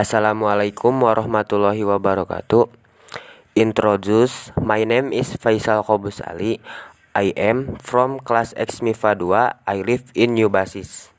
Assalamualaikum warahmatullahi wabarakatuh. Introduce, my name is Faisal Kobus Ali. I am from class X MIFA 2. I live in New Basis.